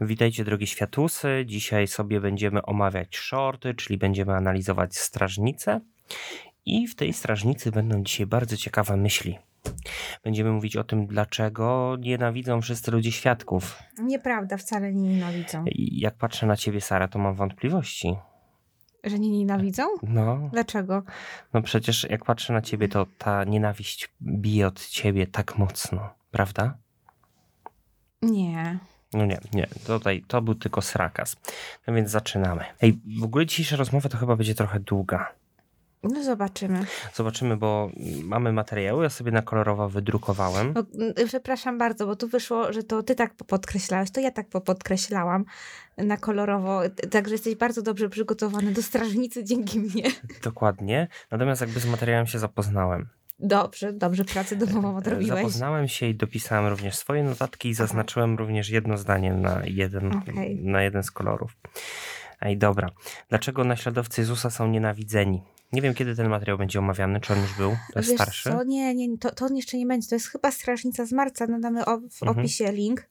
Witajcie drogie światusy. Dzisiaj sobie będziemy omawiać shorty, czyli będziemy analizować strażnicę. I w tej strażnicy będą dzisiaj bardzo ciekawe myśli. Będziemy mówić o tym, dlaczego nienawidzą wszyscy ludzie świadków. Nieprawda, wcale nie nienawidzą. I jak patrzę na ciebie, Sara, to mam wątpliwości. Że nie nienawidzą? No, Dlaczego? no przecież jak patrzę na ciebie, to ta nienawiść bije od ciebie tak mocno, prawda? Nie. No nie, nie, tutaj to był tylko srakas. No więc zaczynamy. Ej, w ogóle dzisiejsza rozmowa to chyba będzie trochę długa. No zobaczymy. Zobaczymy, bo mamy materiały, ja sobie na kolorowo wydrukowałem. No, y, przepraszam bardzo, bo tu wyszło, że to ty tak podkreślałeś, to ja tak podkreślałam na kolorowo. Także jesteś bardzo dobrze przygotowany do strażnicy dzięki mnie. Dokładnie. Natomiast jakby z materiałem się zapoznałem. Dobrze, dobrze pracę domową odrobiłeś. Zapoznałem się i dopisałem również swoje notatki i zaznaczyłem również jedno zdanie na jeden, Okej. na jeden z kolorów. Ej, dobra. Dlaczego naśladowcy Jezusa są nienawidzeni? Nie wiem, kiedy ten materiał będzie omawiany, czy on już był, to jest Wiesz starszy. Co? Nie, nie, to, to on jeszcze nie będzie. To jest chyba strażnica z marca. Nadamy o, w Mhm. opisie link.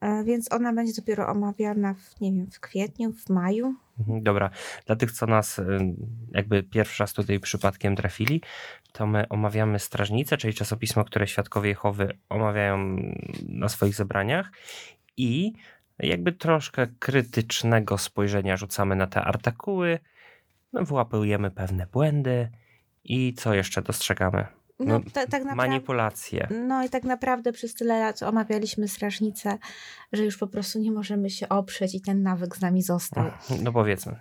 E, Więc ona będzie dopiero omawiana w, nie wiem, w kwietniu, w maju. Mhm, Dobra, dla tych, co nas y, jakby pierwszy raz tutaj przypadkiem trafili, to my omawiamy Strażnicę, czyli czasopismo, które Świadkowie Jehowy omawiają na swoich zebraniach. I jakby troszkę krytycznego spojrzenia rzucamy na te artykuły, no, wyłapujemy pewne błędy. I co jeszcze dostrzegamy? No, No, ta, tak naprawdę. Manipulacje. No i tak naprawdę przez tyle lat omawialiśmy strażnicę, że już po prostu nie możemy się oprzeć i ten nawyk z nami został. No powiedzmy.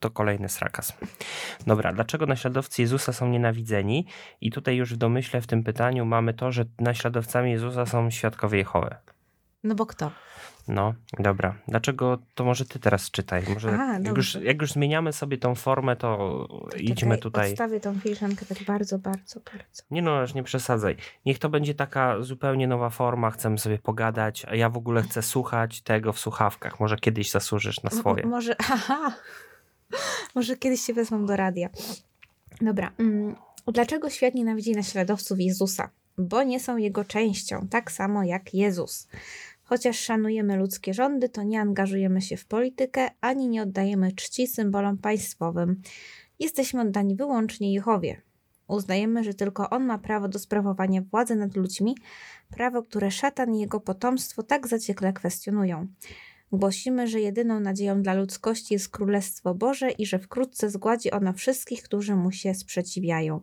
To kolejny srakas. Dobra, dlaczego naśladowcy Jezusa są nienawidzeni? I tutaj już w domyśle w tym pytaniu mamy to, że naśladowcami Jezusa są świadkowie Jehowy. No bo kto? No, dobra. Dlaczego? To może ty teraz czytaj. Może A, jak, już, jak już zmieniamy sobie tą formę, to idźmy Czekaj, tutaj. Odstawię tą filiżankę tak bardzo, bardzo, bardzo. Nie no, już nie przesadzaj. Niech to będzie taka zupełnie nowa forma, chcemy sobie pogadać, a ja w ogóle chcę słuchać tego w słuchawkach. Może kiedyś zasłużysz na swoje. M- może, aha, może kiedyś się wezmą do radia. Dobra. Mm, dlaczego świat nienawidzi naśladowców Jezusa? Bo nie są jego częścią, tak samo jak Jezus. Chociaż szanujemy ludzkie rządy, to nie angażujemy się w politykę, ani nie oddajemy czci symbolom państwowym. Jesteśmy oddani wyłącznie Jehowie. Uznajemy, że tylko On ma prawo do sprawowania władzy nad ludźmi, prawo, które szatan i jego potomstwo tak zaciekle kwestionują. Głosimy, że jedyną nadzieją dla ludzkości jest Królestwo Boże i że wkrótce zgładzi ono wszystkich, którzy mu się sprzeciwiają.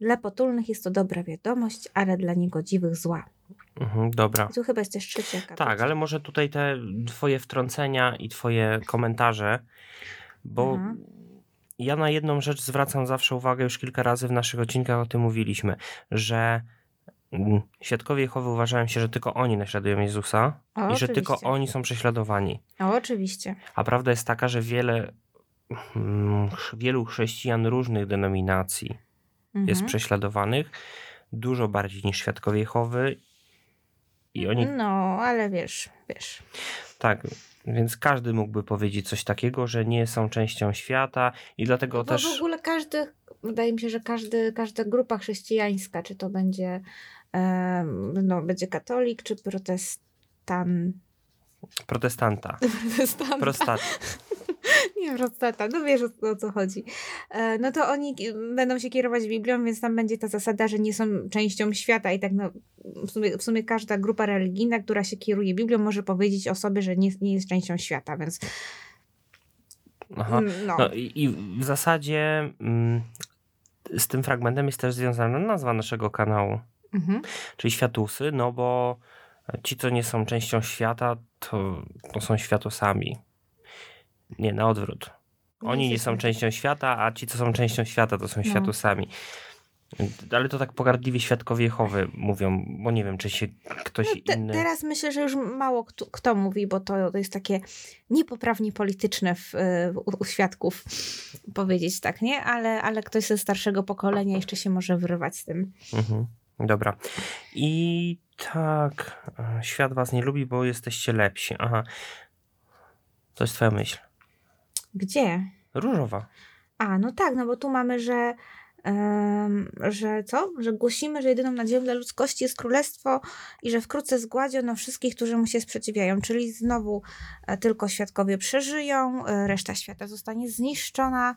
Dla potulnych jest to dobra wiadomość, ale dla niegodziwych zła. Mhm, dobra. I tu chyba jest też trzecia. Tak, ale może tutaj te twoje wtrącenia i twoje komentarze, bo Mhm. ja na jedną rzecz zwracam zawsze uwagę, już kilka razy w naszych odcinkach o tym mówiliśmy, że mm, świadkowie Jehowy uważają się, że tylko oni naśladują Jezusa O, i że tylko oni są prześladowani. O, oczywiście. A prawda jest taka, że wiele, mm, wielu chrześcijan różnych denominacji Mhm. jest prześladowanych dużo bardziej niż świadkowie Jehowy i oni No, ale wiesz, wiesz. Tak, więc każdy mógłby powiedzieć coś takiego, że nie są częścią świata i dlatego Bo też. w ogóle każdy, wydaje mi się, że każdy, każda grupa chrześcijańska, czy to będzie, no, będzie katolik, czy protestan... Protestanta. protestant. Prostat. Nie, prostata, no wiesz o, o co chodzi. E, No to oni będą się kierować Biblią, więc tam będzie ta zasada, że nie są częścią świata i tak no, w sumie, w sumie każda grupa religijna, która się kieruje Biblią, może powiedzieć o sobie, że nie, nie jest częścią świata, więc Aha. mm, no. No i, i w zasadzie mm, z tym fragmentem jest też związana nazwa naszego kanału, Mhm. czyli Światusy, no bo ci, co nie są częścią świata, to, to są światosami. Nie, na odwrót. Oni nie są częścią świata, a ci, co są częścią świata, to są No. światosami. Ale to tak pogardliwie świadkowie Jehowy mówią, bo nie wiem, czy się ktoś No, te, inny... teraz myślę, że już mało kto, kto mówi, bo to, to jest takie niepoprawnie polityczne w, u, u świadków powiedzieć tak, nie? Ale, ale ktoś ze starszego pokolenia jeszcze się może wyrywać z tym. Mhm. Dobra. I tak, e, świat was nie lubi, bo jesteście lepsi. Aha. To jest twoja myśl. Gdzie? Różowa. A, no tak, no bo tu mamy, że em, że co? Że głosimy, że jedyną nadzieją dla ludzkości jest królestwo i że wkrótce zgładziono wszystkich, którzy mu się sprzeciwiają. Czyli znowu e, tylko świadkowie przeżyją, e, reszta świata zostanie zniszczona.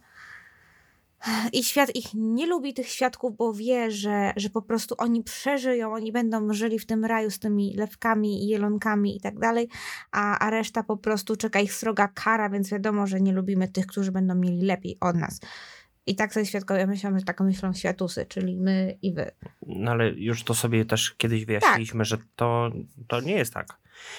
I świat ich nie lubi, tych świadków, bo wie, że, że po prostu oni przeżyją, oni będą żyli w tym raju z tymi lewkami i jelonkami i tak dalej, a, a reszta po prostu czeka ich sroga kara, więc wiadomo, że nie lubimy tych, którzy będą mieli lepiej od nas. I tak sobie świadkowie myślą, że tak myślą światusy, czyli my i wy. No ale już to sobie też kiedyś wyjaśniliśmy, że to, to nie jest tak.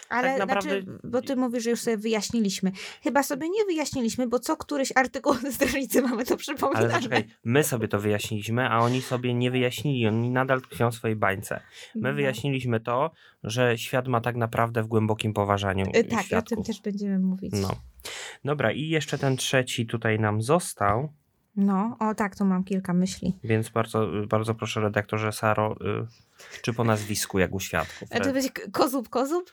Ale Tak naprawdę- znaczy, bo ty mówisz, że już sobie wyjaśniliśmy. Chyba sobie nie wyjaśniliśmy, bo co któryś artykuł ze strażnicy mamy to Ale przypominane. zaczekaj, my sobie to wyjaśniliśmy, a oni sobie nie wyjaśnili. Oni nadal tkwią w swojej bańce. My No. wyjaśniliśmy to, że świat ma tak naprawdę w głębokim poważaniu Y, Tak, i o tym świadków. też będziemy mówić. No. Dobra, i jeszcze ten trzeci tutaj nam został, No, o tak, tu mam kilka myśli. więc bardzo, bardzo proszę redaktorze Saro, y, czy po nazwisku, jak u świadków. A to będzie k- kozub, kozub?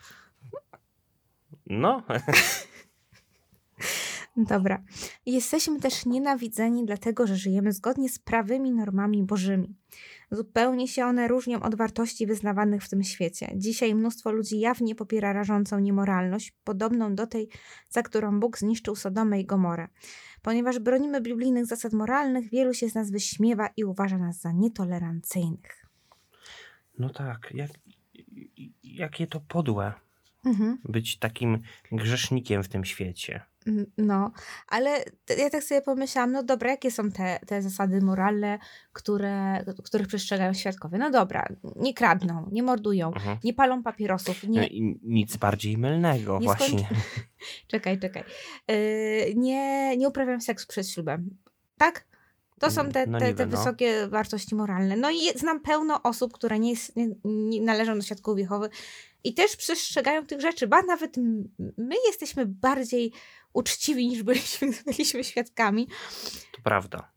No, Dobra. Jesteśmy też nienawidzeni, dlatego że żyjemy zgodnie z prawymi normami bożymi. Zupełnie się one różnią od wartości wyznawanych w tym świecie. Dzisiaj mnóstwo ludzi jawnie popiera rażącą niemoralność, podobną do tej, za którą Bóg zniszczył Sodomę i Gomorę. Ponieważ bronimy biblijnych zasad moralnych, wielu się z nas wyśmiewa i uważa nas za nietolerancyjnych. no tak, jak, jakie to podłe Mhm. być takim grzesznikiem w tym świecie. Mm, No, ale ja tak sobie pomyślałam, no dobra, jakie są te, te zasady moralne, które, których przestrzegają świadkowie? No dobra, nie kradną, nie mordują, Mhm. nie palą papierosów, nie... i nic bardziej mylnego Nie właśnie. skończy- Czekaj, czekaj. Yy, nie, nie uprawiam seksu przed ślubem. Tak? To są te, No te, no. wysokie wartości moralne. No i znam pełno osób, które nie, jest, nie, nie należą do świadków Jehowy i też przestrzegają tych rzeczy, ba nawet my jesteśmy bardziej uczciwi niż byliśmy, byliśmy świadkami. To prawda.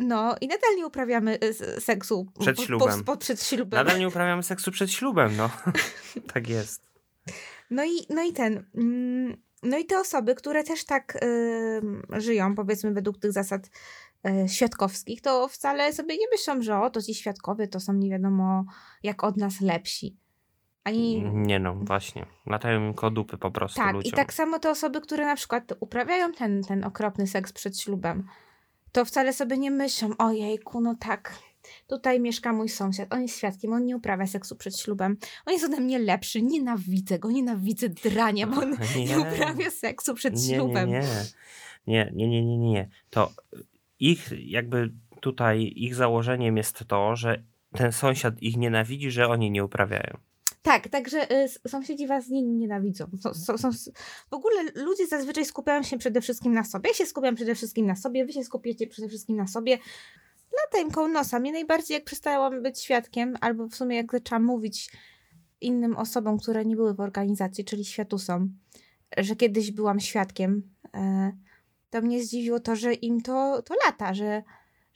No i nadal nie uprawiamy y, seksu Przed po- ślubem. Po, po, przed ślubem. Nadal nie uprawiamy seksu przed ślubem, no. tak jest. No i, no i ten. mm, No i te osoby, które też tak ym, żyją, powiedzmy, według tych zasad y, świadkowskich, to wcale sobie nie myślą, że o, to ci świadkowie to są nie wiadomo jak od nas lepsi. Ani. Nie no, właśnie. Latają im kodupy po prostu Tak, ludziom. i tak samo te osoby, które na przykład uprawiają ten, ten okropny seks przed ślubem, to wcale sobie nie myślą, ojejku, no tak, tutaj mieszka mój sąsiad, on jest świadkiem, on nie uprawia seksu przed ślubem, on jest ode mnie lepszy, nienawidzę go, nienawidzę drania, bo on nie, Nie. uprawia seksu przed nie, ślubem. Nie, nie, nie, nie, nie, nie, nie. To ich jakby tutaj, ich założeniem jest to, że ten sąsiad ich nienawidzi, że oni nie uprawiają. Tak, także y, sąsiedzi was nie nienawidzą. Są, w ogóle ludzie zazwyczaj skupiają się przede wszystkim na sobie. Ja się skupiam przede wszystkim na sobie, wy się skupiacie przede wszystkim na sobie. Lata im koło nosa. Mnie najbardziej jak przestałam być świadkiem, albo w sumie jak zaczęłam mówić innym osobom, które nie były w organizacji, czyli światusom, że kiedyś byłam świadkiem, e, to mnie zdziwiło to, że im to, to lata, że,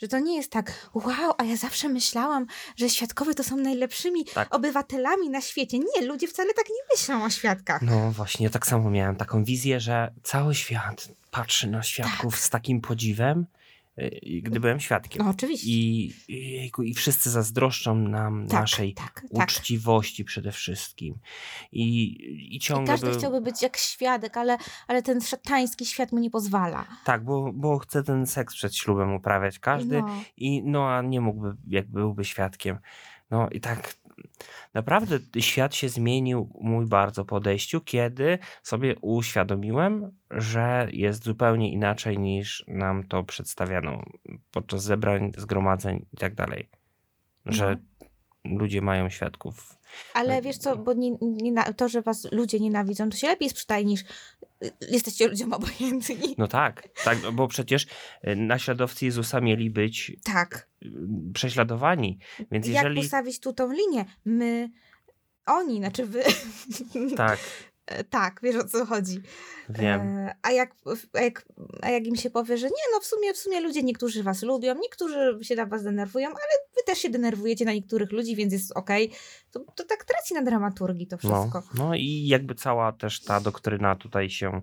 że to nie jest tak, wow, a ja zawsze myślałam, że świadkowie to są najlepszymi Tak. obywatelami na świecie. Nie, ludzie wcale tak nie myślą o świadkach. No właśnie, ja tak samo miałem taką wizję, że cały świat patrzy na świadków z takim podziwem, gdy byłem świadkiem. No oczywiście. I, i, I wszyscy zazdroszczą nam tak, naszej tak, tak. uczciwości przede wszystkim. I, i I ciągle każdy był... chciałby być jak świadek, ale, ale ten szatański świat mu nie pozwala. Tak, bo, bo chce ten seks przed ślubem uprawiać każdy No. i no a nie mógłby, jak byłby świadkiem. No i tak naprawdę świat się zmienił mój bardzo podejściu, kiedy sobie uświadomiłem, że jest zupełnie inaczej niż nam to przedstawiano podczas zebrań, zgromadzeń i tak dalej. Że ludzie mają świadków. Ale wiesz co, bo nie, nie, to, że was ludzie nienawidzą, to się lepiej sprzedaje niż y, jesteście ludziom obojętni. No tak, tak, bo przecież y, naśladowcy Jezusa mieli być Tak. y, prześladowani. Więc Jak jeżeli. postawić tu tą linię? My, oni, znaczy wy. Tak, tak, wiesz o co chodzi. wiem. E, a, jak, a, jak, a jak im się powie, że nie, no w sumie, w sumie ludzie niektórzy was lubią, niektórzy się na was denerwują, ale wy też się denerwujecie na niektórych ludzi, więc jest okej. To, to tak traci na dramaturgii to No, wszystko. no i jakby cała też ta doktryna tutaj się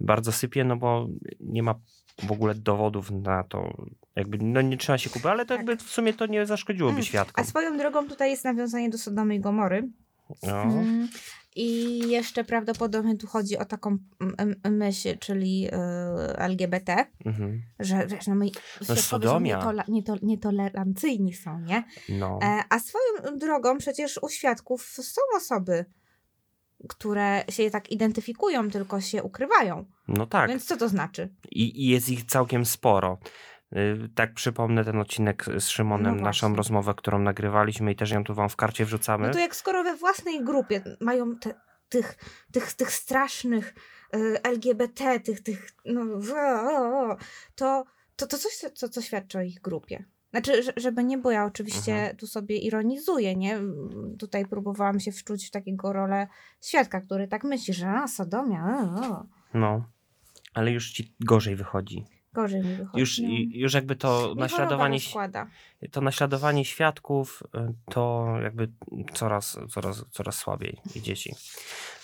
bardzo sypie, no bo nie ma w ogóle dowodów na to, jakby, no nie trzeba się kupić, ale to Tak. jakby w sumie to nie zaszkodziłoby Mm, świadkom. A swoją drogą tutaj jest nawiązanie do Sodomy i Gomory. No. Mm, I jeszcze prawdopodobnie tu chodzi o taką myśl, czyli y, LGBT, Mhm. że wiesz, no my są sodomia. nietola- nieto- nietolerancyjni są, nie? no. E, a swoją drogą przecież u świadków są osoby, które się tak identyfikują, tylko się ukrywają. no tak. Więc co to znaczy? I, I jest ich całkiem sporo. Y, Tak przypomnę ten odcinek z Szymonem, No naszą rozmowę, którą nagrywaliśmy i też ją tu wam w karcie wrzucamy. No to jak skoro we własnej grupie mają te, tych, tych, tych strasznych y, LGBT, tych, tych no, to, to, to coś, co, co świadczy o ich grupie. Znaczy, że- żeby nie, bo ja oczywiście Mhm. tu sobie ironizuję, nie? Tutaj próbowałam się wczuć w takiego rolę świadka, który tak myśli, że a, Sodomia, o. No. Ale już ci gorzej wychodzi. Gorzej mi wychodzi. Już, no. i- już jakby to choroba naśladowanie, to naśladowanie świadków y, to jakby coraz, coraz, coraz słabiej i dzieci.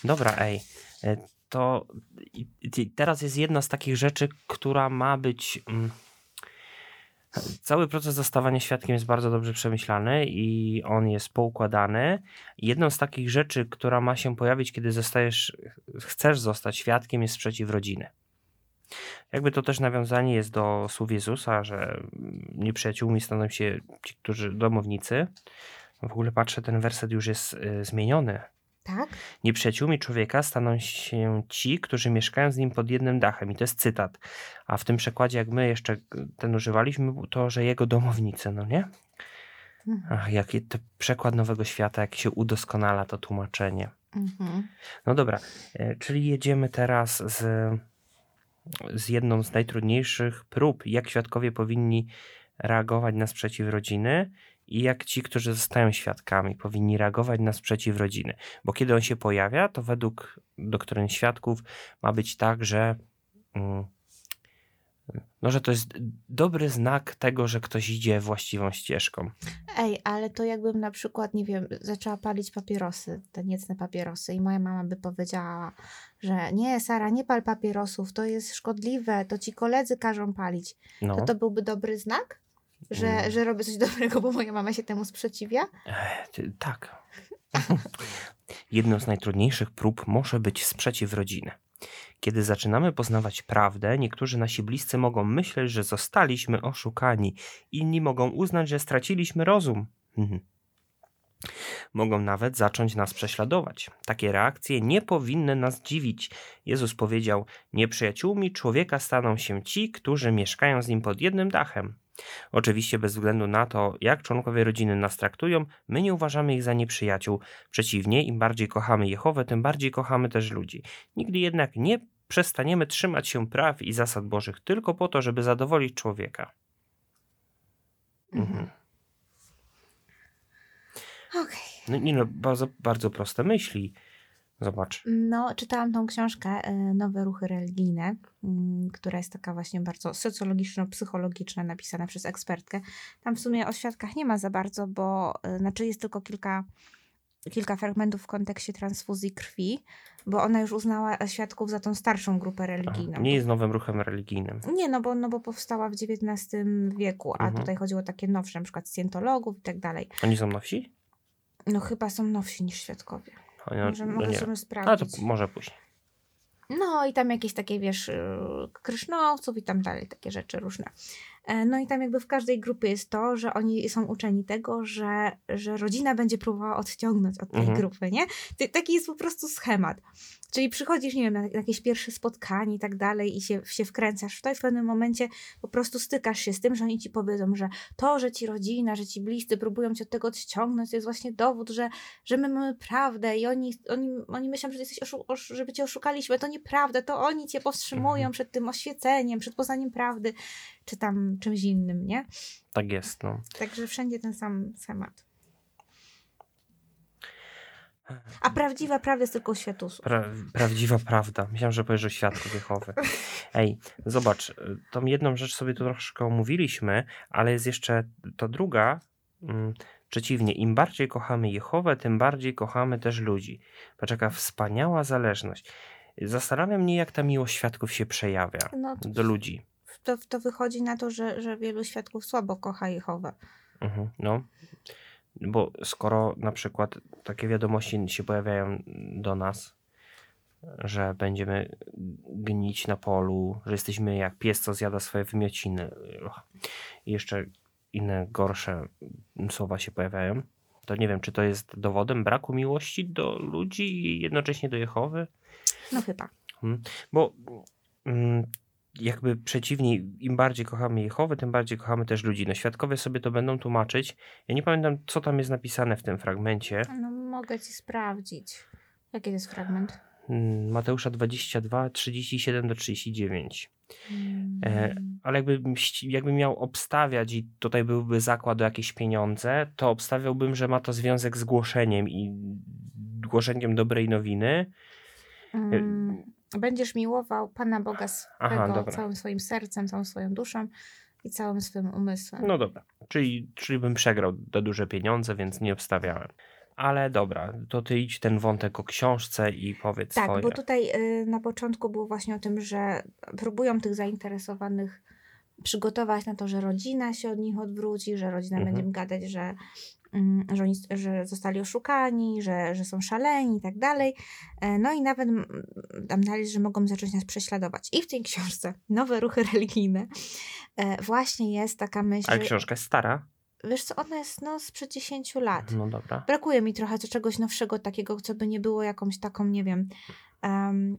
Dobra, ej, y, to i- i teraz jest jedna z takich rzeczy, która ma być. mm, Cały proces zostawania świadkiem jest bardzo dobrze przemyślany i on jest poukładany. Jedną z takich rzeczy, która ma się pojawić, kiedy zostajesz, chcesz zostać świadkiem, jest sprzeciw rodziny. Jakby to też nawiązanie jest do słów Jezusa, że nieprzyjaciółmi staną się ci, którzy domownicy. W ogóle patrzę, ten werset już jest y, zmieniony. Tak? Nieprzyjaciółmi człowieka staną się ci, którzy mieszkają z nim pod jednym dachem. I to jest cytat. A w tym przekładzie, jak my jeszcze ten używaliśmy, to, że jego domownicy, no nie? Mhm. Ach, jaki to przekład Nowego Świata, jak się udoskonala to tłumaczenie. Mhm. No dobra, e, czyli jedziemy teraz z, z jedną z najtrudniejszych prób, jak świadkowie powinni reagować na sprzeciw rodziny i jak ci, którzy zostają świadkami, powinni reagować na sprzeciw rodziny. Bo kiedy on się pojawia, to według doktryn świadków ma być tak, że, mm, no, że to jest dobry znak tego, że ktoś idzie właściwą ścieżką. Ej, ale to jakbym na przykład, nie wiem, zaczęła palić papierosy, te niecne papierosy i moja mama by powiedziała, że nie, Sara, nie pal papierosów, to jest szkodliwe, to ci koledzy każą palić. No. To to byłby dobry znak? Że, Mm. że robię coś dobrego, bo moja mama się temu sprzeciwia? Ech, ty- Tak. Jedną z najtrudniejszych prób może być sprzeciw rodziny. Kiedy zaczynamy poznawać prawdę, niektórzy nasi bliscy mogą myśleć, że zostaliśmy oszukani, inni mogą uznać, że straciliśmy rozum. Mhm. Mogą nawet zacząć nas prześladować. Takie reakcje nie powinny nas dziwić. Jezus powiedział: Nieprzyjaciółmi człowieka staną się ci, którzy mieszkają z nim pod jednym dachem. Oczywiście bez względu na to, jak członkowie rodziny nas traktują, my nie uważamy ich za nieprzyjaciół. Przeciwnie, im bardziej kochamy Jehowę, tym bardziej kochamy też ludzi. Nigdy jednak nie przestaniemy trzymać się praw i zasad Bożych tylko po to, żeby zadowolić człowieka. Mhm. Okej. No, nie no, bardzo, bardzo proste myśli. Zobacz. No, czytałam tą książkę y, Nowe ruchy religijne, mm, która jest taka właśnie bardzo socjologiczno-psychologiczna, napisana przez ekspertkę. Tam w sumie o świadkach nie ma za bardzo, bo y, znaczy jest tylko kilka, kilka fragmentów w kontekście transfuzji krwi, bo ona już uznała świadków za tą starszą grupę religijną. Nie jest nowym ruchem religijnym. Nie, no bo, no bo powstała w XIX wieku, a Mhm. tutaj chodziło o takie nowsze, na przykład scjentologów i tak dalej. Oni są nowsi? No chyba są nowsi niż świadkowie. Może, no nie. sobie A to sprawdzić. może później. No i tam jakieś takie, wiesz, yy, krysznowców i tam dalej, takie rzeczy różne. E, No i tam jakby w każdej grupie jest to, że oni są uczeni tego, że, że rodzina będzie próbowała odciągnąć od tej Mhm. grupy, nie? Taki jest po prostu schemat. Czyli przychodzisz, nie wiem, na jakieś pierwsze spotkanie i tak dalej i się, się wkręcasz w to i w pewnym momencie po prostu stykasz się z tym, że oni ci powiedzą, że to, że ci rodzina, że ci bliscy próbują cię od tego odciągnąć, to jest właśnie dowód, że, że my mamy prawdę i oni, oni, oni myślą, że jesteś oszu- osz- żeby cię oszukaliśmy. To nieprawda, to oni cię powstrzymują Mhm. przed tym oświeceniem, przed poznaniem prawdy, czy tam czymś innym, nie? Tak jest, no. Także wszędzie ten sam schemat. A prawdziwa prawda jest tylko u światusów. Pra, prawdziwa prawda. Myślałem, że powiesz o świadku Jehowy. Ej, zobacz, y, tą jedną rzecz sobie tu troszkę omówiliśmy, ale jest jeszcze to druga. mm, Przeciwnie, im bardziej kochamy Jehowę, tym bardziej kochamy też ludzi. Patrz, jaka wspaniała zależność. Zastanawiam mnie, jak ta miłość świadków się przejawia No, to do ludzi. To, to wychodzi na to, że, że wielu świadków słabo kocha Jehowę. Mhm, no. Bo skoro na przykład takie wiadomości się pojawiają do nas, że będziemy gnić na polu, że jesteśmy jak pies, co zjada swoje wymiociny i jeszcze inne gorsze słowa się pojawiają, to nie wiem, czy to jest dowodem braku miłości do ludzi i jednocześnie do Jehowy? No chyba. Bo mm, jakby przeciwnie, im bardziej kochamy Jehowy, tym bardziej kochamy też ludzi. No świadkowie sobie to będą tłumaczyć. Ja nie pamiętam, co tam jest napisane w tym fragmencie. No mogę ci sprawdzić. Jaki to jest fragment? Mm, Mateusza 22, 37 do 39. E, ale jakby, jakby miał obstawiać i tutaj byłby zakład o jakieś pieniądze, to obstawiałbym, że ma to związek z głoszeniem i głoszeniem dobrej nowiny. Mm, będziesz miłował Pana Boga swego Aha, całym swoim sercem, całą swoją duszą i całym swoim umysłem. No dobra, czyli, czyli bym przegrał te duże pieniądze, więc nie obstawiałem. Ale dobra, to ty idź ten wątek o książce i powiedz Tak, swoje. bo tutaj y, na początku było właśnie o tym, że próbują tych zainteresowanych przygotować na to, że rodzina się od nich odwróci, że rodzina Mhm. będzie gadać, że, że, oni, że zostali oszukani, że, że są szaleni i tak dalej. E, No i nawet mm, tam dalej, że mogą zacząć nas prześladować. I w tej książce Nowe ruchy religijne e, właśnie jest taka myśl, Ale książka jest stara? wiesz co, ona jest no sprzed 10 lat. No dobra. Brakuje mi trochę czegoś nowszego, takiego, co by nie było jakąś taką, nie wiem, em,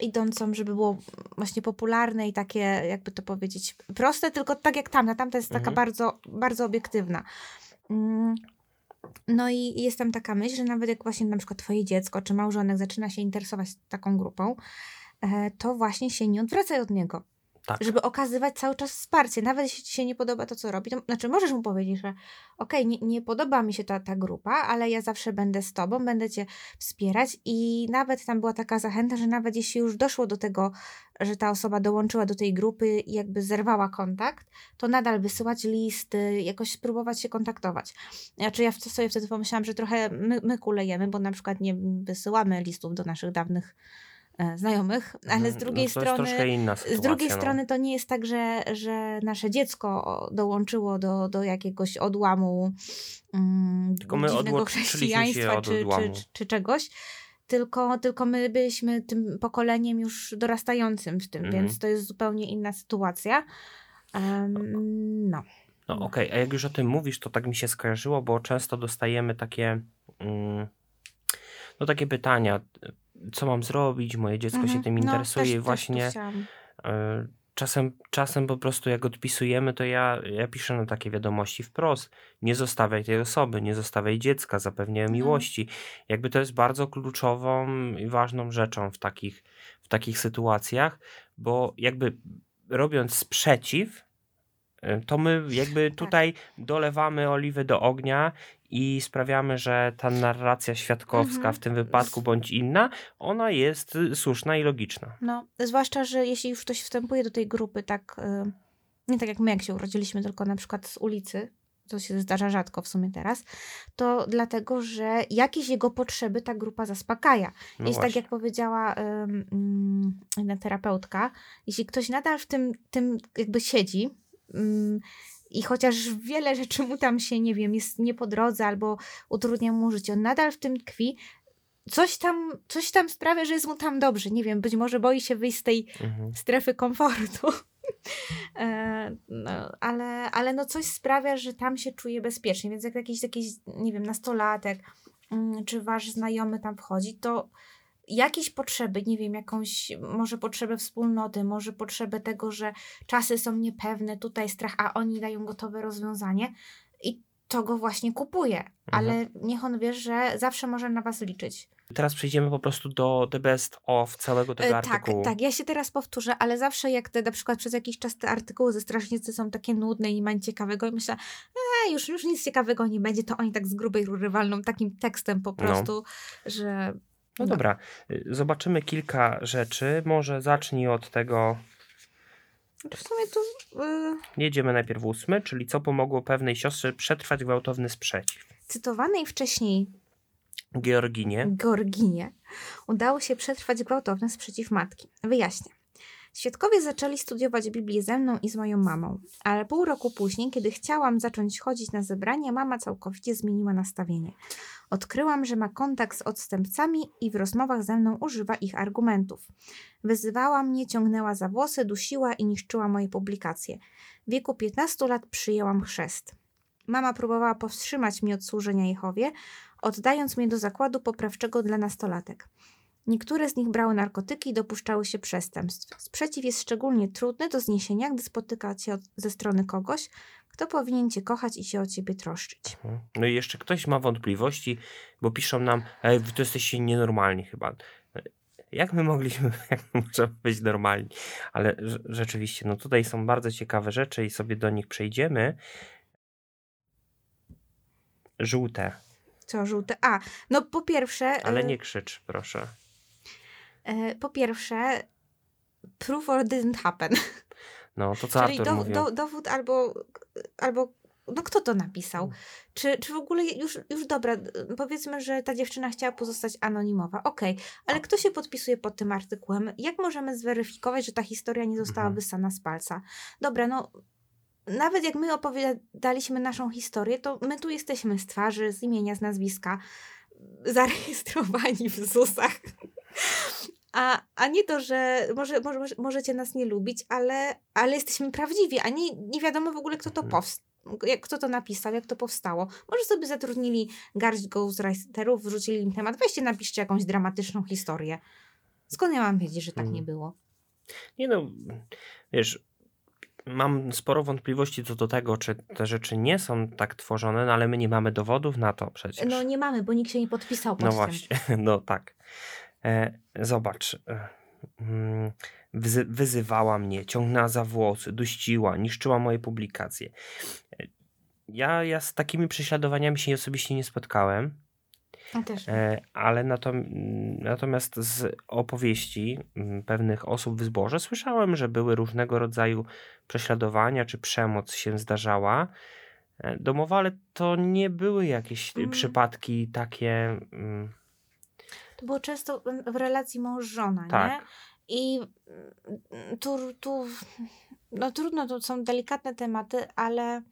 idącą, żeby było właśnie popularne i takie, jakby to powiedzieć, proste, tylko tak jak tamta. Tamta jest taka Mhm. bardzo, bardzo obiektywna. Mm, No i jest tam taka myśl, że nawet jak właśnie na przykład twoje dziecko czy małżonek zaczyna się interesować taką grupą, e, to właśnie się nie odwracaj od niego Tak. żeby okazywać cały czas wsparcie. Nawet jeśli ci się nie podoba to, co robi, to znaczy możesz mu powiedzieć, że okej, nie, nie podoba mi się ta, ta grupa, ale ja zawsze będę z tobą, będę cię wspierać i nawet tam była taka zachęta, że nawet jeśli już doszło do tego, że ta osoba dołączyła do tej grupy i jakby zerwała kontakt, to nadal wysyłać listy, jakoś spróbować się kontaktować. Znaczy ja sobie wtedy pomyślałam, że trochę my, my kulejemy, bo na przykład nie wysyłamy listów do naszych dawnych znajomych, ale z Mhm, drugiej no strony inna z sytuacja. drugiej no. strony to nie jest tak, że, że nasze dziecko dołączyło do, do jakiegoś odłamu um, Tylko my dziwnego chrześcijaństwa od czy, czy, czy, czy czegoś. Tylko, tylko my byliśmy tym pokoleniem już dorastającym w tym, Mhm. więc to jest zupełnie inna sytuacja. Em, no. No okej, a jak już o tym mówisz, to tak mi się skojarzyło, bo często dostajemy takie, mm, no takie pytania, co mam zrobić, moje dziecko się Mhm. tym No, interesuje tu właśnie e, czasem, czasem po prostu jak odpisujemy, to ja, ja piszę na takie wiadomości wprost, nie zostawiaj tej osoby, nie zostawiaj dziecka, zapewniaj Mhm. miłości. Jakby to jest bardzo kluczową i ważną rzeczą w takich, w takich sytuacjach, bo jakby robiąc sprzeciw, y, to my jakby Tak. tutaj dolewamy oliwy do ognia i sprawiamy, że ta narracja świadkowska Mhm. w tym wypadku bądź inna, ona jest y, słuszna i logiczna. No, zwłaszcza, że jeśli już ktoś wstępuje do tej grupy, tak y, nie tak jak my, jak się urodziliśmy, tylko na przykład z ulicy, co się zdarza rzadko w sumie teraz, to dlatego, że jakieś jego potrzeby ta grupa zaspokaja. No Jest tak, jak powiedziała ym, ym, jedna terapeutka, jeśli ktoś nadal w tym, tym jakby siedzi ym, i chociaż wiele rzeczy mu tam się, nie wiem, jest nie po drodze albo utrudnia mu życie, on nadal w tym tkwi, coś tam, coś tam sprawia, że jest mu tam dobrze. Nie wiem, być może boi się wyjść z tej Mhm. strefy komfortu. E, no, ale, ale no coś sprawia, że tam się czuje bezpiecznie, więc jak jakiś, jakiś nie wiem, nastolatek mm, czy wasz znajomy tam wchodzi, to jakieś potrzeby, nie wiem, jakąś może potrzebę wspólnoty, może potrzebę tego, że czasy są niepewne, tutaj strach, a oni dają gotowe rozwiązanie i to go właśnie kupuje. Ale niech on wie, że zawsze może na was liczyć. Teraz przejdziemy po prostu do the best of całego tego E, Tak, artykułu. tak, ja się teraz powtórzę, ale zawsze jak te na przykład przez jakiś czas te artykuły ze strażnicy są takie nudne i nie ma nic ciekawego i myślę, e, już, już nic ciekawego nie będzie, to oni tak z grubej rury walną takim tekstem po No. prostu, że... No dobra, y, zobaczymy kilka rzeczy. Może zacznij od tego, W sumie to... y, jedziemy najpierw ósmy, czyli co pomogło pewnej siostrze przetrwać gwałtowny sprzeciw. cytowanej wcześniej Georginie. Georginie udało się przetrwać gwałtowny sprzeciw matki. Wyjaśnię. Świadkowie zaczęli studiować Biblię ze mną i z moją mamą, ale pół roku później, kiedy chciałam zacząć chodzić na zebranie, mama całkowicie zmieniła nastawienie. Odkryłam, że ma kontakt z odstępcami i w rozmowach ze mną używa ich argumentów. Wyzywała mnie, ciągnęła za włosy, dusiła i niszczyła moje publikacje. W wieku 15 lat przyjęłam chrzest. Mama próbowała powstrzymać mnie od służenia Jehowie, oddając mnie do zakładu poprawczego dla nastolatek. Niektóre z nich brały narkotyki i dopuszczały się przestępstw. Sprzeciw jest szczególnie trudny do zniesienia, gdy spotyka cię od, ze strony kogoś, kto powinien cię kochać i się o ciebie troszczyć. Mhm. No i jeszcze ktoś ma wątpliwości, bo piszą nam, e, wy to jesteście nienormalni chyba. Jak my mogliśmy, jak my możemy być normalni? Ale rze- rzeczywiście, no tutaj są bardzo ciekawe rzeczy i sobie do nich przejdziemy. Żółte, Co żółte? A, no po pierwsze. ale e, nie krzycz, proszę. E, po pierwsze, proof or didn't happen. No to co Czyli do, do, dowód albo, albo. No kto to napisał? Mm. Czy, czy w ogóle już, już dobra, d- powiedzmy, że ta dziewczyna chciała pozostać anonimowa. Okej, ale kto się podpisuje pod tym artykułem? Jak możemy zweryfikować, że ta historia nie została Mhm. wysana z palca? Dobra, no nawet jak my opowiadaliśmy naszą historię, to my tu jesteśmy z twarzy, z imienia, z nazwiska, zarejestrowani w ZUS-ach. A, a nie to, że może, może, może- możecie nas nie lubić, ale, ale jesteśmy prawdziwi, a nie, nie wiadomo w ogóle, kto to Mhm. powstał. Jak, kto to napisał, jak to powstało. Może sobie zatrudnili garść ghostwriterów, wrzucili im temat. Weźcie, napiszcie jakąś dramatyczną historię. Skąd ja mam wiedzieć, że tak Mhm. nie było? Nie no, wiesz, mam sporo wątpliwości co do tego, czy te rzeczy nie są tak tworzone, no ale my nie mamy dowodów na to przecież. No nie mamy, bo nikt się nie podpisał pod No tym. właśnie, no tak. E, zobacz. E, mm, wyzy- wyzywała mnie, ciągnęła za włosy, duściła, niszczyła moje publikacje. E, Ja, ja z takimi prześladowaniami się osobiście nie spotkałem, Ja też. ale natom, natomiast z opowieści mm, pewnych osób w zborze słyszałem, że były różnego rodzaju prześladowania czy przemoc się zdarzała domowa, ale to nie były jakieś Mm. przypadki takie. mm, To było często w relacji mąż-żona, nie? Tak. I mm, tu, tu, no trudno, to są delikatne tematy, ale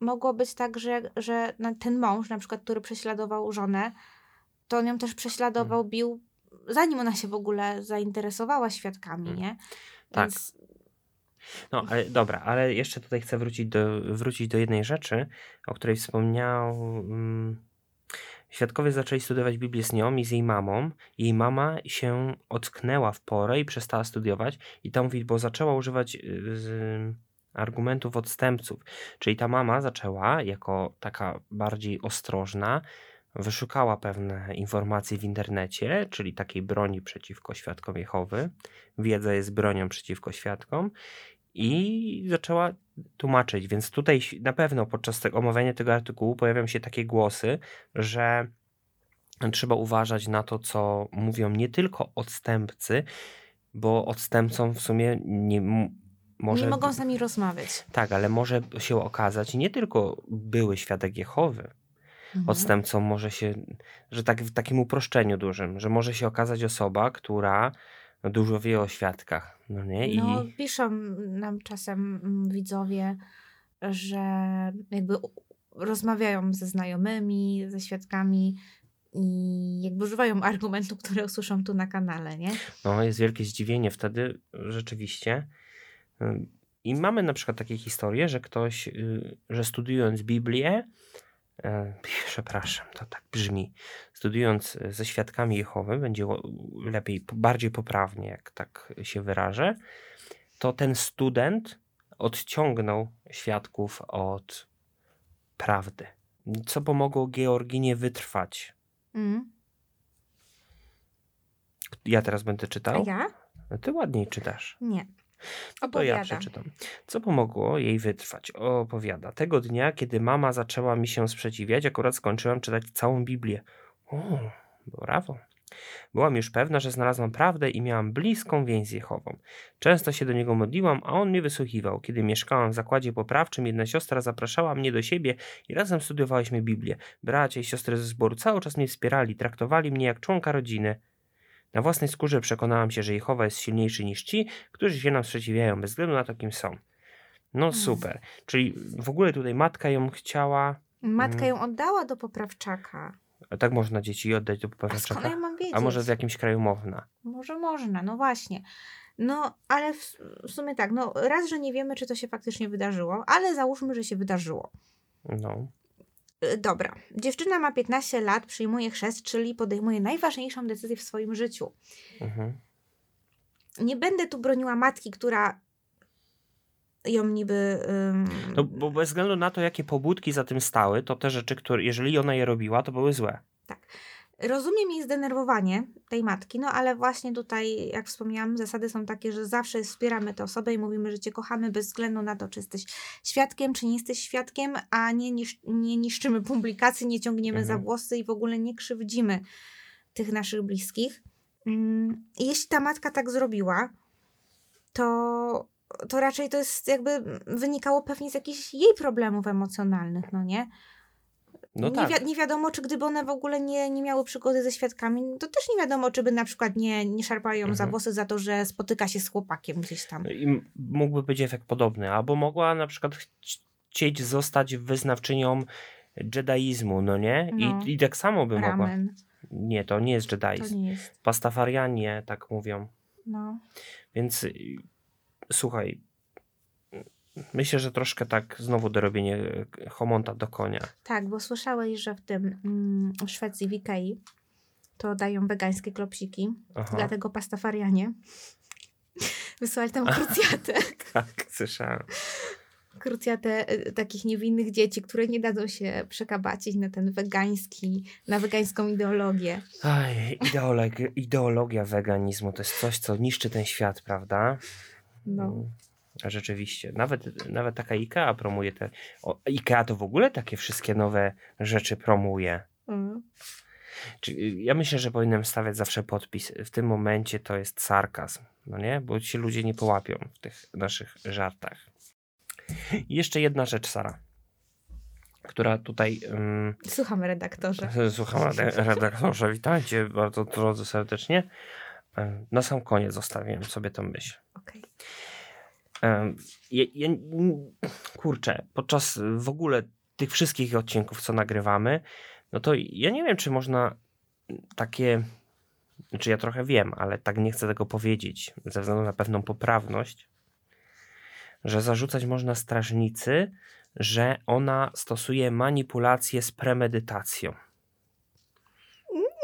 mogło być tak, że, że ten mąż, na przykład, który prześladował żonę, to on ją też prześladował, Mm. bił, zanim ona się w ogóle zainteresowała świadkami, Mm. nie? Tak. Więc, No, ale dobra, ale jeszcze tutaj chcę wrócić do, wrócić do jednej rzeczy, o której wspomniał. Świadkowie zaczęli studiować Biblię z nią i z jej mamą. Jej mama się ocknęła w porę i przestała studiować. I tam mówi, bo zaczęła używać y, z, argumentów odstępców. Czyli ta mama zaczęła, jako taka bardziej ostrożna, wyszukała pewne informacje w internecie, czyli takiej broni przeciwko świadkom Jehowy. Wiedza jest bronią przeciwko świadkom i zaczęła tłumaczyć. Więc tutaj na pewno podczas tego omawiania tego artykułu pojawią się takie głosy, że trzeba uważać na to, co mówią nie tylko odstępcy, bo odstępcom w sumie nie może. nie mogą z nami rozmawiać. Tak, ale może się okazać nie tylko były świadek Jehowy. Mhm. Odstępcą może się, że tak w takim uproszczeniu dużym, że może się okazać osoba, która dużo wie o świadkach. No nie? I No, piszą nam czasem mm, widzowie, że jakby rozmawiają ze znajomymi, ze świadkami i jakby używają argumentów, które usłyszą tu na kanale, nie? no, jest wielkie zdziwienie wtedy rzeczywiście. I mamy na przykład takie historie, że ktoś, y, że studiując Biblię, przepraszam, to tak brzmi, studiując ze świadkami Jehowy, będzie lepiej, bardziej poprawnie, jak tak się wyrażę, to ten student odciągnął świadków od prawdy. Co pomogło Georginie wytrwać? Mm. Ja teraz będę A czytał. ja? Ty ładniej czytasz. Nie. No to ja Opowiada. przeczytam. Co pomogło jej wytrwać? Opowiada. Tego dnia, kiedy mama zaczęła mi się sprzeciwiać, akurat skończyłam czytać całą Biblię. O, brawo. Byłam już pewna, że znalazłam prawdę i miałam bliską więź z Jehową. Często się do niego modliłam, a on mnie wysłuchiwał. Kiedy mieszkałam w zakładzie poprawczym, jedna siostra zapraszała mnie do siebie i razem studiowałyśmy Biblię. Bracia i siostry ze zboru cały czas mnie wspierali, traktowali mnie jak członka rodziny. Na własnej skórze przekonałam się, że Jehowa jest silniejszy niż ci, którzy się nam sprzeciwiają, bez względu na to, kim są. No Mm. super. Czyli w ogóle tutaj matka ją chciała, Matka Mhm. ją oddała do poprawczaka. a tak można dzieci oddać do A skąd ja poprawczaka? mam wiedzieć? A może w jakimś kraju można? Może można, no właśnie. No, ale w, w sumie tak, no raz, że nie wiemy, czy to się faktycznie wydarzyło, ale załóżmy, że się wydarzyło. No. Y, Dobra, dziewczyna ma 15 lat, przyjmuje chrzest, czyli podejmuje najważniejszą decyzję w swoim życiu. Mhm. Nie będę tu broniła matki, która ją niby... ym, No, bo bez względu na to, jakie pobudki za tym stały, to te rzeczy, które, jeżeli ona je robiła, to były złe. Rozumiem jej zdenerwowanie tej matki, no ale właśnie tutaj, jak wspomniałam, zasady są takie, że zawsze wspieramy tę osobę i mówimy, że cię kochamy bez względu na to, czy jesteś świadkiem, czy nie jesteś świadkiem, a nie, nisz, nie niszczymy publikacji, nie ciągniemy Mhm. za włosy i w ogóle nie krzywdzimy tych naszych bliskich. Mm, Jeśli ta matka tak zrobiła, to, to raczej to jest jakby wynikało pewnie z jakichś jej problemów emocjonalnych, no nie? No nie, tak. wi- nie wiadomo, czy gdyby one w ogóle nie, nie miały przygody ze świadkami, to też nie wiadomo, czy by na przykład nie, nie szarpają ją za Mhm. włosy za to, że spotyka się z chłopakiem gdzieś tam. I mógłby być efekt podobny. Albo mogła na przykład chci- chcieć zostać wyznawczynią jedaizmu, no nie? No. I, I tak samo by mogła. Ramen. Nie, to nie jest To jedaizm. nie jest. Pastafarianie tak mówią. No. Więc y, słuchaj, myślę, że troszkę tak znowu dorobienie homonta do konia. Tak, bo słyszałeś, że w tym mm, w Szwecji, w Ikei, to dają wegańskie klopsiki, Aha, dlatego pastafarianie wysłali tam krucjatę. tak, słyszałem. krucjatę y, takich niewinnych dzieci, które nie dadzą się przekabacić na ten wegański, na wegańską ideologię. Aj, ideologia, ideologia weganizmu to jest coś, co niszczy ten świat, prawda? No. Rzeczywiście. Nawet, nawet taka IKEA promuje te. O, IKEA to w ogóle takie wszystkie nowe rzeczy promuje. Mm. Czy- Ja myślę, że powinienem stawiać zawsze podpis. W tym momencie to jest sarkazm, no nie? Bo ci ludzie nie połapią w tych naszych żartach. I jeszcze jedna rzecz, Sara, która tutaj. Um, Słuchamy redaktorze. słucham, rede- redaktorze, witajcie bardzo drodzy serdecznie. Em, Na sam koniec zostawiłem sobie tą myśl. Okej. Ja, ja, kurczę, podczas w ogóle tych wszystkich odcinków, co nagrywamy, no to ja nie wiem, czy można takie, znaczy ja trochę wiem, ale tak nie chcę tego powiedzieć, ze względu na pewną poprawność, że zarzucać można strażnicy, że ona stosuje manipulację z premedytacją.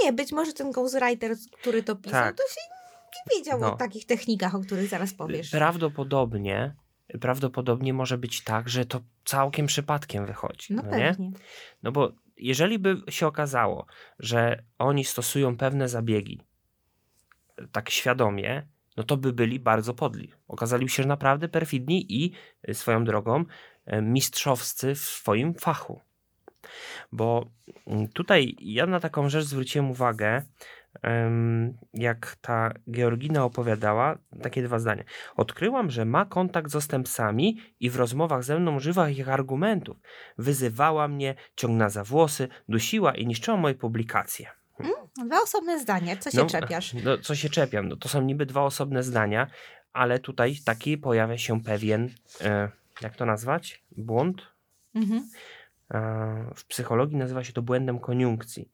Nie, być może ten ghostwriter, który to pisał, Tak. to się nie wiedział No. o takich technikach, o których zaraz powiesz. Prawdopodobnie, prawdopodobnie może być tak, że to całkiem przypadkiem wychodzi. No no nie? pewnie. No bo jeżeli by się okazało, że oni stosują pewne zabiegi e, tak świadomie, no to by byli bardzo podli. Okazaliby się naprawdę perfidni i y, swoją drogą e, mistrzowscy w swoim fachu. Bo mm, tutaj ja na taką rzecz zwróciłem uwagę, jak ta Georgina opowiadała, takie dwa zdania. Odkryłam, że ma kontakt z ostępcami i w rozmowach ze mną używa ich argumentów. Wyzywała mnie, ciągnęła za włosy, dusiła i niszczyła moje publikacje. Dwa osobne zdania, co się No, czepiasz? No, co się czepiam? No, to są niby dwa osobne zdania, ale tutaj taki pojawia się pewien, e, jak to nazwać? Błąd? Mhm. E, w psychologii nazywa się to błędem koniunkcji.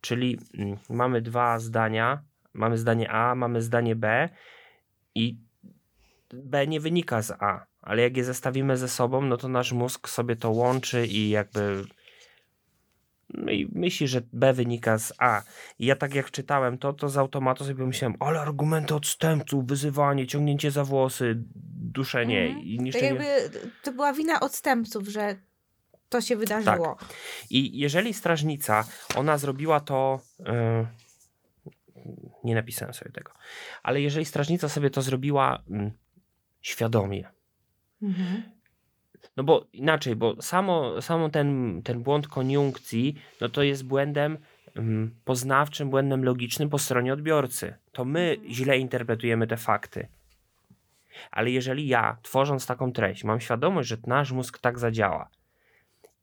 Czyli mm, mamy dwa zdania, mamy zdanie A, mamy zdanie B i B nie wynika z A, ale jak je zestawimy ze sobą, no to nasz mózg sobie to łączy i jakby no myśli, że B wynika z A. I ja tak jak czytałem to, to z automatu sobie pomyślałem, ale argumenty odstępców, wyzywanie, ciągnięcie za włosy, duszenie Mhm. i niszczenie. jakby to była wina odstępców, że to się wydarzyło. I jeżeli strażnica, ona zrobiła to. e, nie napisałem sobie tego, ale jeżeli strażnica sobie to zrobiła mm, świadomie, Mhm. no bo inaczej, bo samo, samo ten, ten błąd koniunkcji, no to jest błędem mm, poznawczym, błędem logicznym po stronie odbiorcy. To my Mhm. źle interpretujemy te fakty. Ale jeżeli ja, tworząc taką treść, mam świadomość, że nasz mózg tak zadziała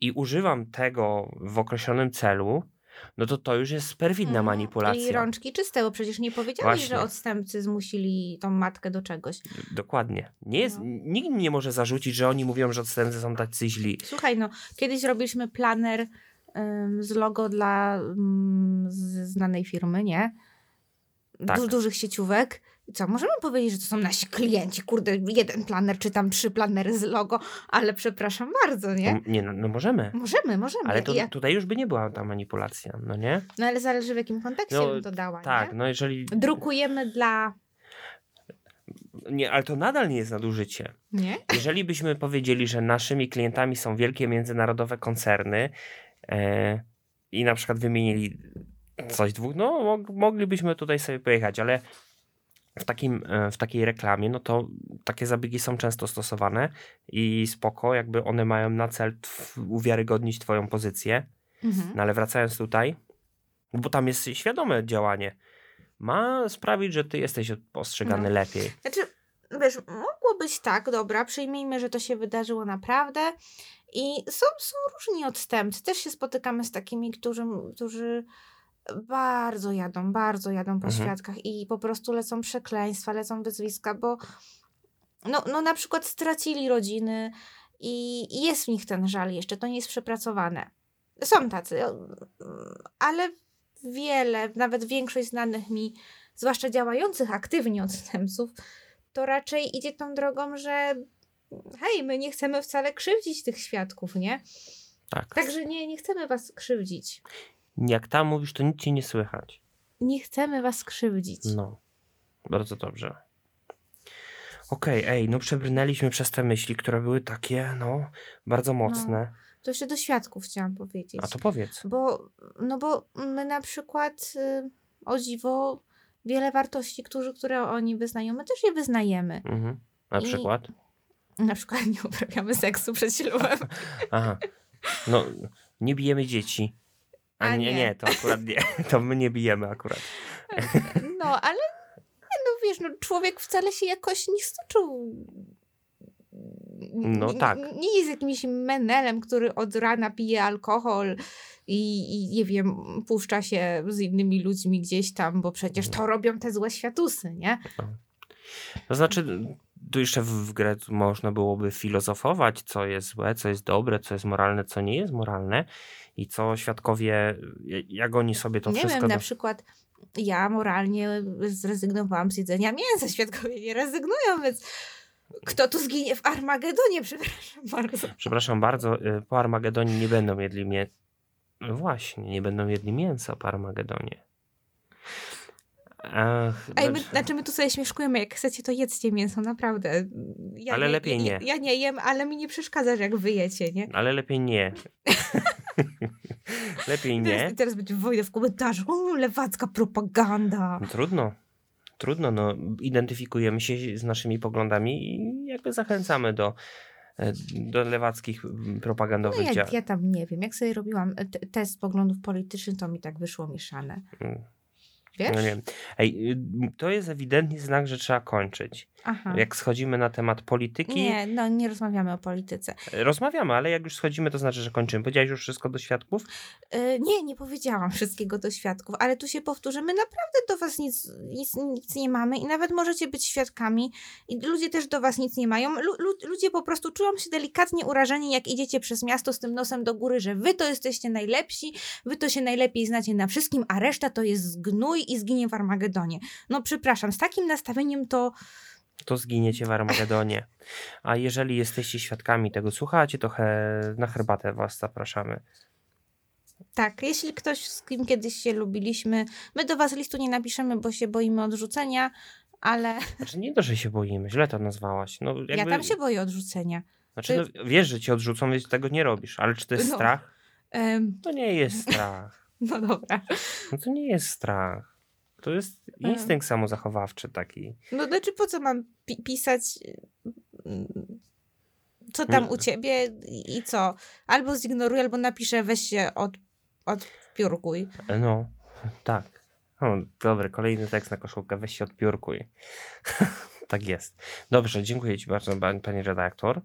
i używam tego w określonym celu, no to to już jest perfidna Mhm. manipulacja. I rączki czyste, bo przecież nie powiedziałeś, Właśnie. że odstępcy zmusili tą matkę do czegoś. Dokładnie. Nie jest, No. Nikt nie może zarzucić, że oni mówią, że odstępcy są tacy źli. Słuchaj, no, kiedyś robiliśmy planer ym, z logo dla ym, z znanej firmy, nie? Tak. Du- dużych sieciówek. I co, możemy powiedzieć, że to są nasi klienci, kurde, jeden planer, czy tam trzy planery z logo, ale przepraszam bardzo, nie? No, nie, no, no możemy. Możemy, możemy. Ale to, Ja, tutaj już by nie była ta manipulacja, no nie? no ale zależy w jakim kontekście No, bym to dała, Tak, nie? no jeżeli... Drukujemy dla... Nie, ale to nadal nie jest nadużycie. Nie? Jeżeli byśmy powiedzieli, że naszymi klientami są wielkie międzynarodowe koncerny e, i na przykład wymienili coś dwóch, no mog, moglibyśmy tutaj sobie pojechać, ale w, takim, e, w takiej reklamie, no to takie zabiegi są często stosowane i spoko, jakby one mają na cel uwiarygodnić twoją pozycję, Mhm. no ale wracając tutaj, bo tam jest świadome działanie, ma sprawić, że ty jesteś postrzegany No. lepiej. Znaczy, wiesz, mogło być tak, dobra, przyjmijmy, że to się wydarzyło naprawdę i są, są różni odstępcy. Też się spotykamy z takimi, którzy, którzy bardzo jadą, bardzo jadą po Mhm. świadkach i po prostu lecą przekleństwa, lecą wyzwiska, bo no, no na przykład stracili rodziny i jest w nich ten żal jeszcze, to nie jest przepracowane. Są tacy, ale wiele, nawet większość znanych mi, zwłaszcza działających aktywnie odstępców, to raczej idzie tą drogą, że hej, my nie chcemy wcale krzywdzić tych świadków, nie? Tak. Także nie, nie chcemy was krzywdzić. Jak tam mówisz, to nic ci nie słychać. Nie chcemy was krzywdzić. No, bardzo dobrze. Okej, ej, no przebrnęliśmy przez te myśli, które były takie, no, bardzo mocne. To jeszcze do świadków chciałam powiedzieć. A to powiedz. Bo, no bo my na przykład y, o dziwo wiele wartości, którzy, które oni wyznają, my też je wyznajemy. Mhm. Na I- przykład? Na przykład nie uprawiamy seksu przed ślubem. Aha. No, nie bijemy dzieci. A, nie, nie. to akurat nie. To my nie bijemy akurat. No, ale no wiesz, no, człowiek wcale się jakoś nie stoczył. No tak. Nie jest jakimś menelem, który od rana pije alkohol i, i nie wiem, puszcza się z innymi ludźmi gdzieś tam, bo przecież to robią te złe światusy, nie? To znaczy, tu jeszcze w, w grę można byłoby filozofować, co jest złe, co jest dobre, co jest moralne, co nie jest moralne i co świadkowie, jak oni sobie to nie wszystko... wiem, na przykład ja moralnie zrezygnowałam z jedzenia mięsa, świadkowie nie rezygnują, więc kto tu zginie w Armagedonie, przepraszam bardzo. Przepraszam bardzo, y, po Armagedonie nie będą jedli. No właśnie, nie będą jedli mięsa po Armagedonie. Ach, Ej, my, znaczy- my tu sobie śmieszkujemy, jak chcecie to jedzcie mięso, naprawdę. Ja Ale lepiej nie. Ja, ja nie jem, ale mi nie przeszkadza, że jak wy jecie, nie? Ale lepiej nie. lepiej nie. Teraz, teraz będzie wojna w komentarzu, o, lewacka propaganda. No, Trudno. Trudno, no. Identyfikujemy się z naszymi poglądami i jakby zachęcamy do, e, do lewackich m, No propagandowych ja, działań. ja tam nie wiem, jak sobie robiłam e, te, test poglądów politycznych, to mi tak wyszło mieszane. Wiesz? No nie wiem. Ej, y, to jest ewidentnie znak, że trzeba kończyć. Aha. Jak schodzimy na temat polityki, Nie, no nie rozmawiamy o polityce. rozmawiamy, ale jak już schodzimy, to znaczy, że kończymy. Powiedziałeś już wszystko do świadków? E, nie, nie powiedziałam wszystkiego do świadków, ale tu się powtórzę, my naprawdę do was nic, nic, nic nie mamy i nawet możecie być świadkami i ludzie też do was nic nie mają. Lu, lu, ludzie po prostu czują się delikatnie urażeni, jak idziecie przez miasto z tym nosem do góry, że wy to jesteście najlepsi, wy to się najlepiej znacie na wszystkim, a reszta to jest gnój i zginie w Armagedonie. No przepraszam, z takim nastawieniem to to zginiecie w Armagedonie. A jeżeli jesteście świadkami tego, słuchacie, to he, na herbatę was zapraszamy. tak, jeśli ktoś, z kim kiedyś się lubiliśmy, my do was listu nie napiszemy, bo się boimy odrzucenia, ale Znaczy nie to, że się boimy, źle to nazwałaś. No, jakby, ja tam się boję odrzucenia. Znaczy, no, wiesz, że cię odrzucą, więc tego nie robisz. Ale czy to jest No. strach? Em, To nie jest strach. no dobra. No to nie jest strach. To jest instynkt samozachowawczy taki. No znaczy po co mam pi- pisać mm, co tam Nie. u ciebie i co? Albo zignoruję, albo napiszę weź się od, odpiórkuj. No, tak. O, dobry, kolejny tekst na koszulkę. Weź się odpiórkuj. Tak jest. Dobrze, dziękuję Ci bardzo, pani, redaktor,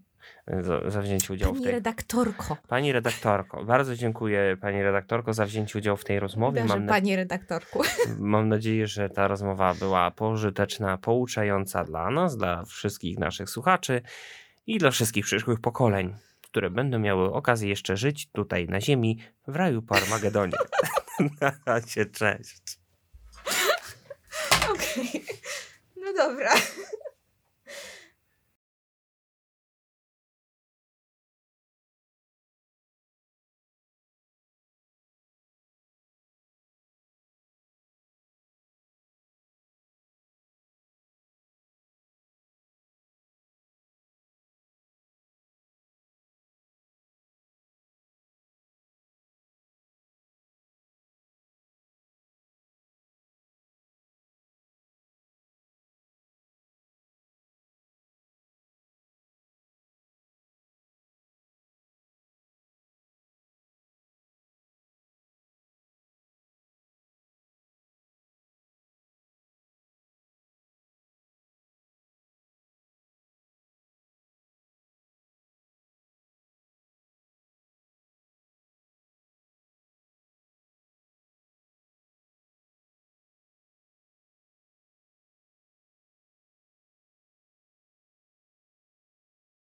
za, za wzięcie udziału Pani w tej... redaktorko. Pani redaktorko, bardzo dziękuję Pani redaktorko za wzięcie udziału w tej rozmowie. Dobrze, Mam, na... pani redaktorku. Mam nadzieję, że ta rozmowa była pożyteczna, pouczająca dla nas, dla wszystkich naszych słuchaczy i dla wszystkich przyszłych pokoleń, które będą miały okazję jeszcze żyć tutaj na ziemi, w raju po Armagedonie. Na razie, cześć. Okej. No dobra.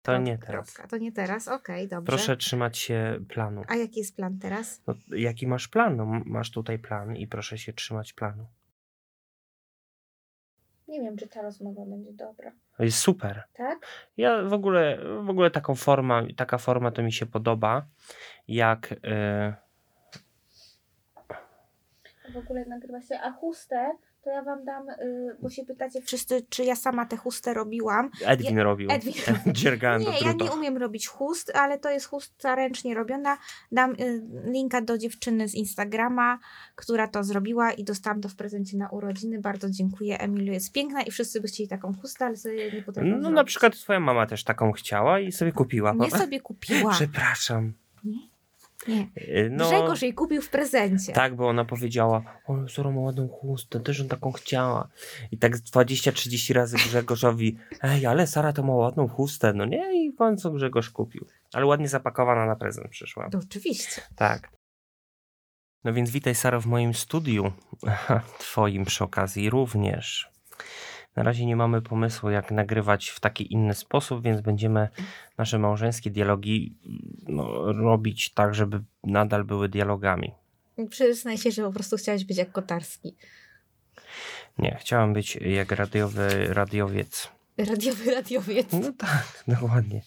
To nie Kropka. teraz. To nie teraz, okej, dobrze. Proszę trzymać się planu. A jaki jest plan teraz? No, jaki masz plan? No, masz tutaj plan i proszę się trzymać planu. Nie wiem, czy ta rozmowa będzie dobra. To jest super. Tak? Ja w ogóle, w ogóle taką forma, taka forma to mi się podoba, jak e, W ogóle nagrywa się, a chustę to ja wam dam, y, bo się pytacie wszyscy, czy ja sama tę chustę robiłam. Edwin robił. Edwin Dziergałem Nie, ja nie umiem robić chust, ale to jest chusta ręcznie robiona. Dam y, linka do dziewczyny z Instagrama, która to zrobiła i dostałam to w prezencie na urodziny. Bardzo dziękuję. Emilu jest piękna i wszyscy by chcieli taką chustę, ale sobie nie potrafią No na zrobić. przykład twoja mama też taką chciała i sobie kupiła. Nie sobie kupiła. Przepraszam. Nie. E, No, Grzegorz jej kupił w prezencie. tak, bo ona powiedziała, o, Zoro ma ładną chustę, też on taką chciała. I tak 20-30 razy Grzegorzowi, ej, ale Sara to ma ładną chustę. No nie, i w końcu Grzegorz kupił. Ale ładnie zapakowana na prezent przyszła. To oczywiście. Tak. No więc witaj Saro w moim studiu. Twoim przy okazji również. Na razie nie mamy pomysłu, jak nagrywać w taki inny sposób, więc będziemy nasze małżeńskie dialogi no, robić tak, żeby nadal były dialogami. Przyznaj się, że po prostu chciałeś być jak Kotarski. Nie, chciałam być jak radiowy radiowiec. Radiowy radiowiec. No tak, dokładnie.